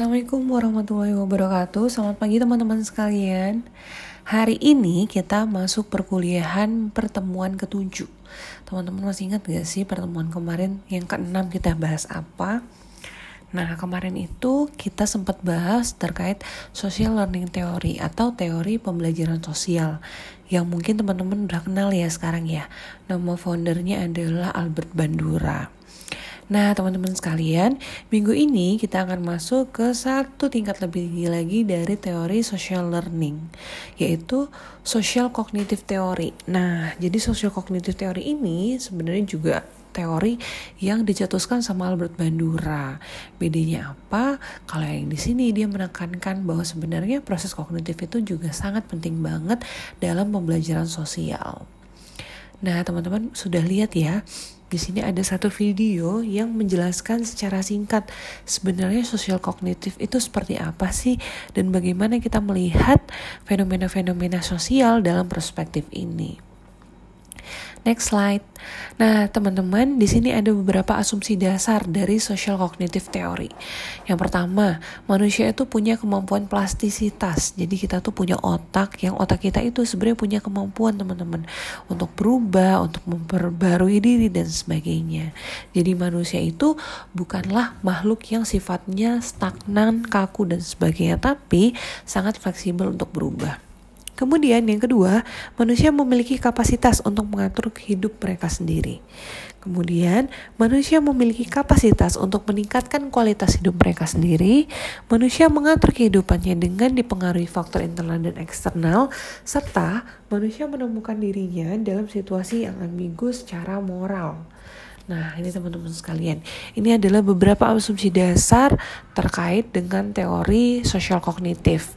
Assalamualaikum warahmatullahi wabarakatuh Selamat pagi teman-teman sekalian Hari ini kita masuk perkuliahan pertemuan ketujuh Teman-teman masih ingat gak sih pertemuan kemarin yang keenam kita bahas apa? Nah kemarin itu kita sempat bahas terkait social learning theory atau teori pembelajaran sosial yang mungkin teman-teman udah kenal ya sekarang ya. Nama foundernya adalah Albert Bandura. Nah, teman-teman sekalian, minggu ini kita akan masuk ke satu tingkat lebih tinggi lagi dari teori social learning, yaitu social cognitive theory. Nah, jadi social cognitive theory ini sebenarnya juga teori yang dicetuskan sama Albert Bandura. Bedanya apa? Kalau yang di sini dia menekankan bahwa sebenarnya proses kognitif itu juga sangat penting banget dalam pembelajaran sosial. Nah, teman-teman sudah lihat ya, di sini ada satu video yang menjelaskan secara singkat sebenarnya sosial kognitif itu seperti apa sih dan bagaimana kita melihat fenomena-fenomena sosial dalam perspektif ini. Next slide. Nah, teman-teman, di sini ada beberapa asumsi dasar dari social cognitive theory. Yang pertama, manusia itu punya kemampuan plastisitas. Jadi kita tuh punya otak, yang otak kita itu sebenarnya punya kemampuan, teman-teman, untuk berubah, untuk memperbarui diri dan sebagainya. Jadi manusia itu bukanlah makhluk yang sifatnya stagnan, kaku dan sebagainya, tapi sangat fleksibel untuk berubah. Kemudian yang kedua, manusia memiliki kapasitas untuk mengatur hidup mereka sendiri. Kemudian, manusia memiliki kapasitas untuk meningkatkan kualitas hidup mereka sendiri. Manusia mengatur kehidupannya dengan dipengaruhi faktor internal dan eksternal, serta manusia menemukan dirinya dalam situasi yang ambigu secara moral. Nah, ini teman-teman sekalian, ini adalah beberapa asumsi dasar terkait dengan teori sosial kognitif.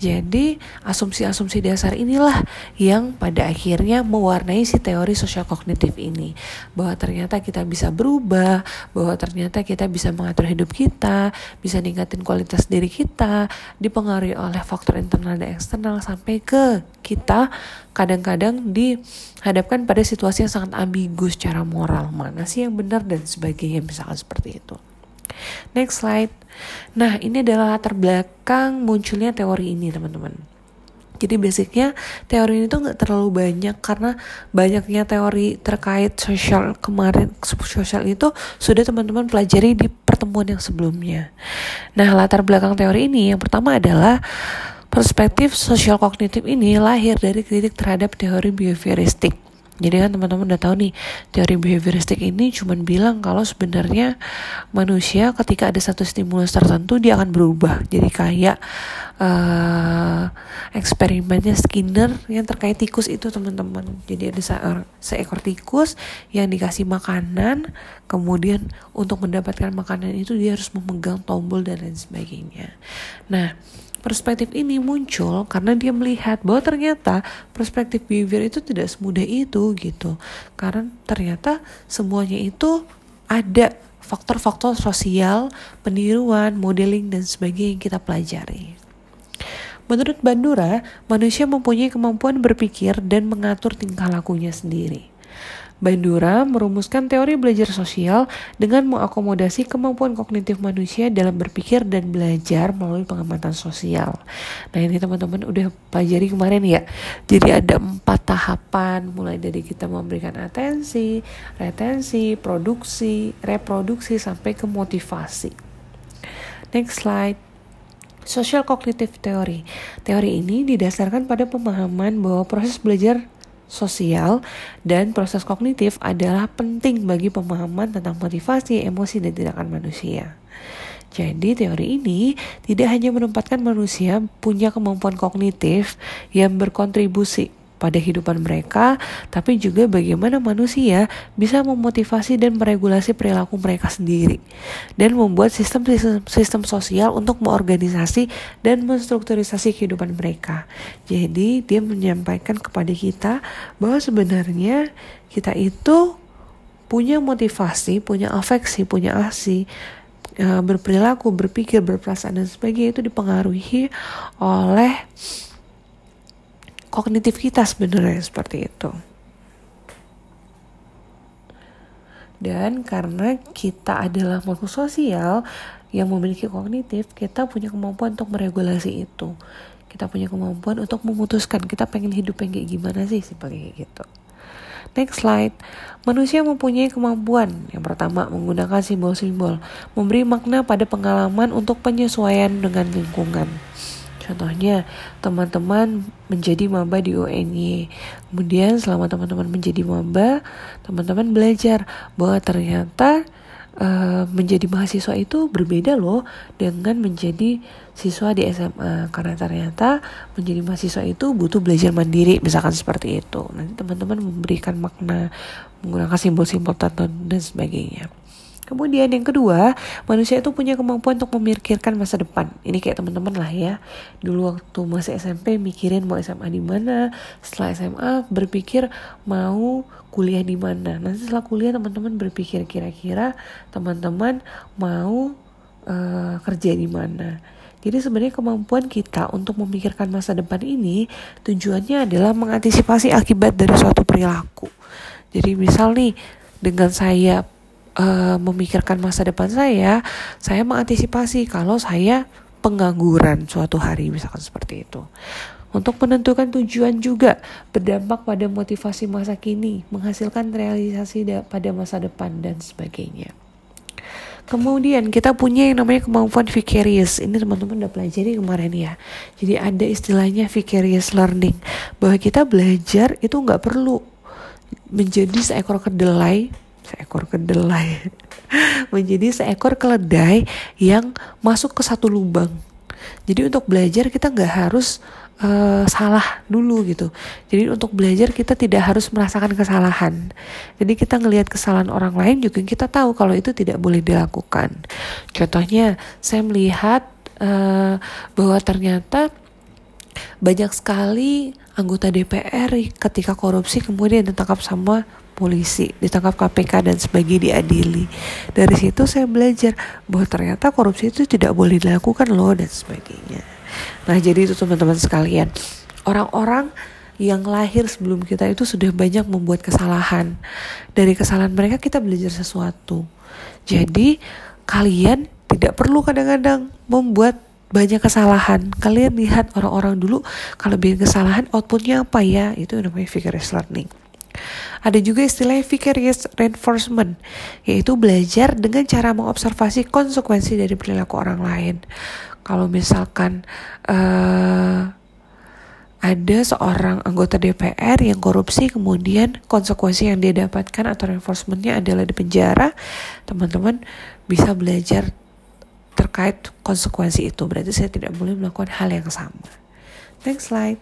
Jadi, asumsi-asumsi dasar inilah yang pada akhirnya mewarnai si teori sosial kognitif ini. Bahwa ternyata kita bisa berubah, bahwa ternyata kita bisa mengatur hidup kita, bisa ningkatin kualitas diri kita, dipengaruhi oleh faktor internal dan eksternal sampai ke kita kadang-kadang dihadapkan pada situasi yang sangat ambigu secara moral mana sih yang benar dan sebagainya misalkan seperti itu next slide nah ini adalah latar belakang munculnya teori ini teman-teman jadi basicnya teori ini tuh nggak terlalu banyak karena banyaknya teori terkait sosial kemarin sosial itu sudah teman-teman pelajari di pertemuan yang sebelumnya. Nah latar belakang teori ini yang pertama adalah Perspektif sosial kognitif ini lahir dari kritik terhadap teori behavioristik. Jadi kan teman-teman udah tahu nih, teori behavioristik ini cuma bilang kalau sebenarnya manusia ketika ada satu stimulus tertentu dia akan berubah. Jadi kayak uh, eksperimennya Skinner yang terkait tikus itu teman-teman. Jadi ada seekor, seekor tikus yang dikasih makanan, kemudian untuk mendapatkan makanan itu dia harus memegang tombol dan lain sebagainya. Nah, perspektif ini muncul karena dia melihat bahwa ternyata perspektif behavior itu tidak semudah itu gitu. Karena ternyata semuanya itu ada faktor-faktor sosial, peniruan, modeling dan sebagainya yang kita pelajari. Menurut Bandura, manusia mempunyai kemampuan berpikir dan mengatur tingkah lakunya sendiri. Bandura merumuskan teori belajar sosial dengan mengakomodasi kemampuan kognitif manusia dalam berpikir dan belajar melalui pengamatan sosial. Nah ini teman-teman udah pelajari kemarin ya. Jadi ada empat tahapan mulai dari kita memberikan atensi, retensi, produksi, reproduksi sampai ke motivasi. Next slide. Social Cognitive Theory. Teori ini didasarkan pada pemahaman bahwa proses belajar sosial dan proses kognitif adalah penting bagi pemahaman tentang motivasi, emosi, dan tindakan manusia. Jadi teori ini tidak hanya menempatkan manusia punya kemampuan kognitif yang berkontribusi pada kehidupan mereka, tapi juga bagaimana manusia bisa memotivasi dan meregulasi perilaku mereka sendiri dan membuat sistem-sistem sistem sosial untuk mengorganisasi dan menstrukturisasi kehidupan mereka. Jadi dia menyampaikan kepada kita bahwa sebenarnya kita itu punya motivasi, punya afeksi, punya asi, e, berperilaku, berpikir, berperasaan dan sebagainya itu dipengaruhi oleh kognitif kita sebenarnya seperti itu. Dan karena kita adalah makhluk sosial, yang memiliki kognitif, kita punya kemampuan untuk meregulasi itu. Kita punya kemampuan untuk memutuskan kita pengen hidup yang kayak gimana sih, kayak gitu. Next slide. Manusia mempunyai kemampuan yang pertama menggunakan simbol-simbol, memberi makna pada pengalaman untuk penyesuaian dengan lingkungan. Contohnya, teman-teman menjadi maba di UNY. Kemudian selama teman-teman menjadi maba, teman-teman belajar bahwa ternyata uh, menjadi mahasiswa itu berbeda loh dengan menjadi siswa di SMA karena ternyata menjadi mahasiswa itu butuh belajar mandiri misalkan seperti itu. Nanti teman-teman memberikan makna menggunakan simbol-simbol tertentu dan sebagainya Kemudian yang kedua, manusia itu punya kemampuan untuk memikirkan masa depan. Ini kayak teman-teman lah ya. Dulu waktu masih SMP mikirin mau SMA di mana, setelah SMA berpikir mau kuliah di mana. Nanti setelah kuliah teman-teman berpikir kira-kira teman-teman mau uh, kerja di mana. Jadi sebenarnya kemampuan kita untuk memikirkan masa depan ini tujuannya adalah mengantisipasi akibat dari suatu perilaku. Jadi misal nih dengan saya uh, memikirkan masa depan saya, saya mengantisipasi kalau saya pengangguran suatu hari misalkan seperti itu. Untuk menentukan tujuan juga berdampak pada motivasi masa kini, menghasilkan realisasi pada masa depan dan sebagainya. Kemudian kita punya yang namanya kemampuan vicarious. Ini teman-teman udah pelajari kemarin ya. Jadi ada istilahnya vicarious learning. Bahwa kita belajar itu nggak perlu menjadi seekor kedelai seekor kedelai menjadi seekor keledai yang masuk ke satu lubang. Jadi untuk belajar kita nggak harus uh, salah dulu gitu. Jadi untuk belajar kita tidak harus merasakan kesalahan. Jadi kita ngelihat kesalahan orang lain juga kita tahu kalau itu tidak boleh dilakukan. Contohnya saya melihat uh, bahwa ternyata banyak sekali anggota DPR ketika korupsi kemudian ditangkap sama polisi, ditangkap KPK dan sebagainya diadili. Dari situ saya belajar bahwa ternyata korupsi itu tidak boleh dilakukan loh dan sebagainya. Nah jadi itu teman-teman sekalian, orang-orang yang lahir sebelum kita itu sudah banyak membuat kesalahan. Dari kesalahan mereka kita belajar sesuatu. Jadi kalian tidak perlu kadang-kadang membuat banyak kesalahan. Kalian lihat orang-orang dulu kalau bikin kesalahan outputnya apa ya? Itu namanya vicarious learning. Ada juga istilah vicarious reinforcement, yaitu belajar dengan cara mengobservasi konsekuensi dari perilaku orang lain. Kalau misalkan uh, ada seorang anggota DPR yang korupsi, kemudian konsekuensi yang dia dapatkan atau reinforcementnya adalah di penjara, teman-teman bisa belajar terkait konsekuensi itu. Berarti saya tidak boleh melakukan hal yang sama. Next slide.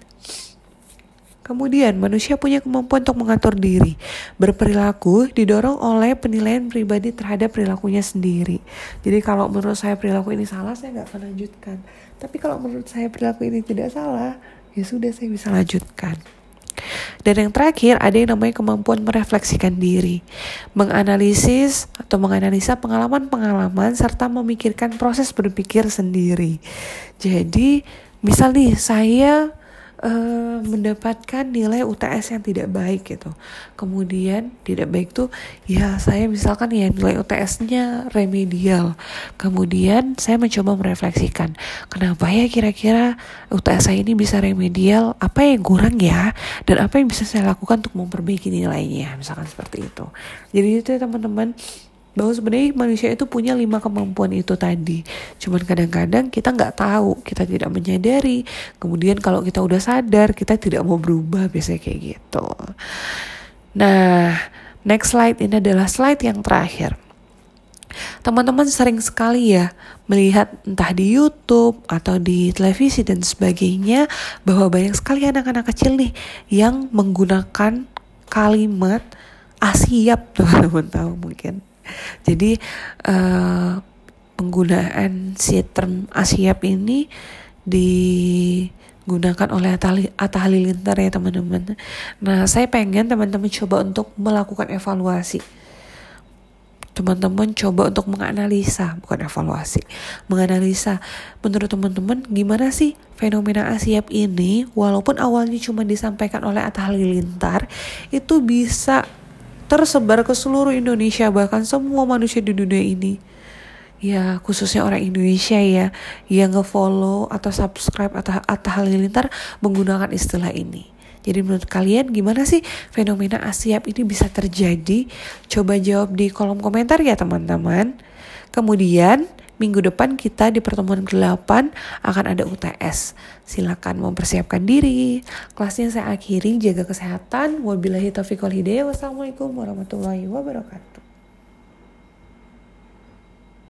Kemudian, manusia punya kemampuan untuk mengatur diri. Berperilaku didorong oleh penilaian pribadi terhadap perilakunya sendiri. Jadi kalau menurut saya perilaku ini salah, saya nggak akan lanjutkan. Tapi kalau menurut saya perilaku ini tidak salah, ya sudah saya bisa lanjutkan. Dan yang terakhir ada yang namanya kemampuan merefleksikan diri, menganalisis atau menganalisa pengalaman-pengalaman serta memikirkan proses berpikir sendiri. Jadi, misal nih saya uh, mendapatkan nilai UTS yang tidak baik gitu. Kemudian tidak baik tuh ya saya misalkan ya nilai UTS-nya remedial. Kemudian saya mencoba merefleksikan kenapa ya kira-kira UTS saya ini bisa remedial, apa yang kurang ya dan apa yang bisa saya lakukan untuk memperbaiki nilainya misalkan seperti itu. Jadi itu ya teman-teman bahwa sebenarnya manusia itu punya lima kemampuan itu tadi. Cuman kadang-kadang kita nggak tahu, kita tidak menyadari. Kemudian kalau kita udah sadar, kita tidak mau berubah biasanya kayak gitu. Nah, next slide ini adalah slide yang terakhir. Teman-teman sering sekali ya melihat entah di YouTube atau di televisi dan sebagainya bahwa banyak sekali anak-anak kecil nih yang menggunakan kalimat asiap teman-teman tahu mungkin jadi uh, penggunaan si term asiap ini digunakan oleh Atta Halilintar ya teman-teman. Nah saya pengen teman-teman coba untuk melakukan evaluasi teman-teman coba untuk menganalisa bukan evaluasi menganalisa menurut teman-teman gimana sih fenomena asiap ini walaupun awalnya cuma disampaikan oleh Atta Halilintar itu bisa tersebar ke seluruh Indonesia bahkan semua manusia di dunia ini. ya khususnya orang Indonesia ya yang ngefollow atau subscribe atau Atta Halilintar menggunakan istilah ini. Jadi menurut kalian gimana sih fenomena Asiap ini bisa terjadi? Coba jawab di kolom komentar ya teman-teman. Kemudian minggu depan kita di pertemuan ke-8 akan ada UTS. Silakan mempersiapkan diri. Kelasnya saya akhiri, jaga kesehatan. Wabillahi taufiq wal hidayah. Wassalamualaikum warahmatullahi wabarakatuh.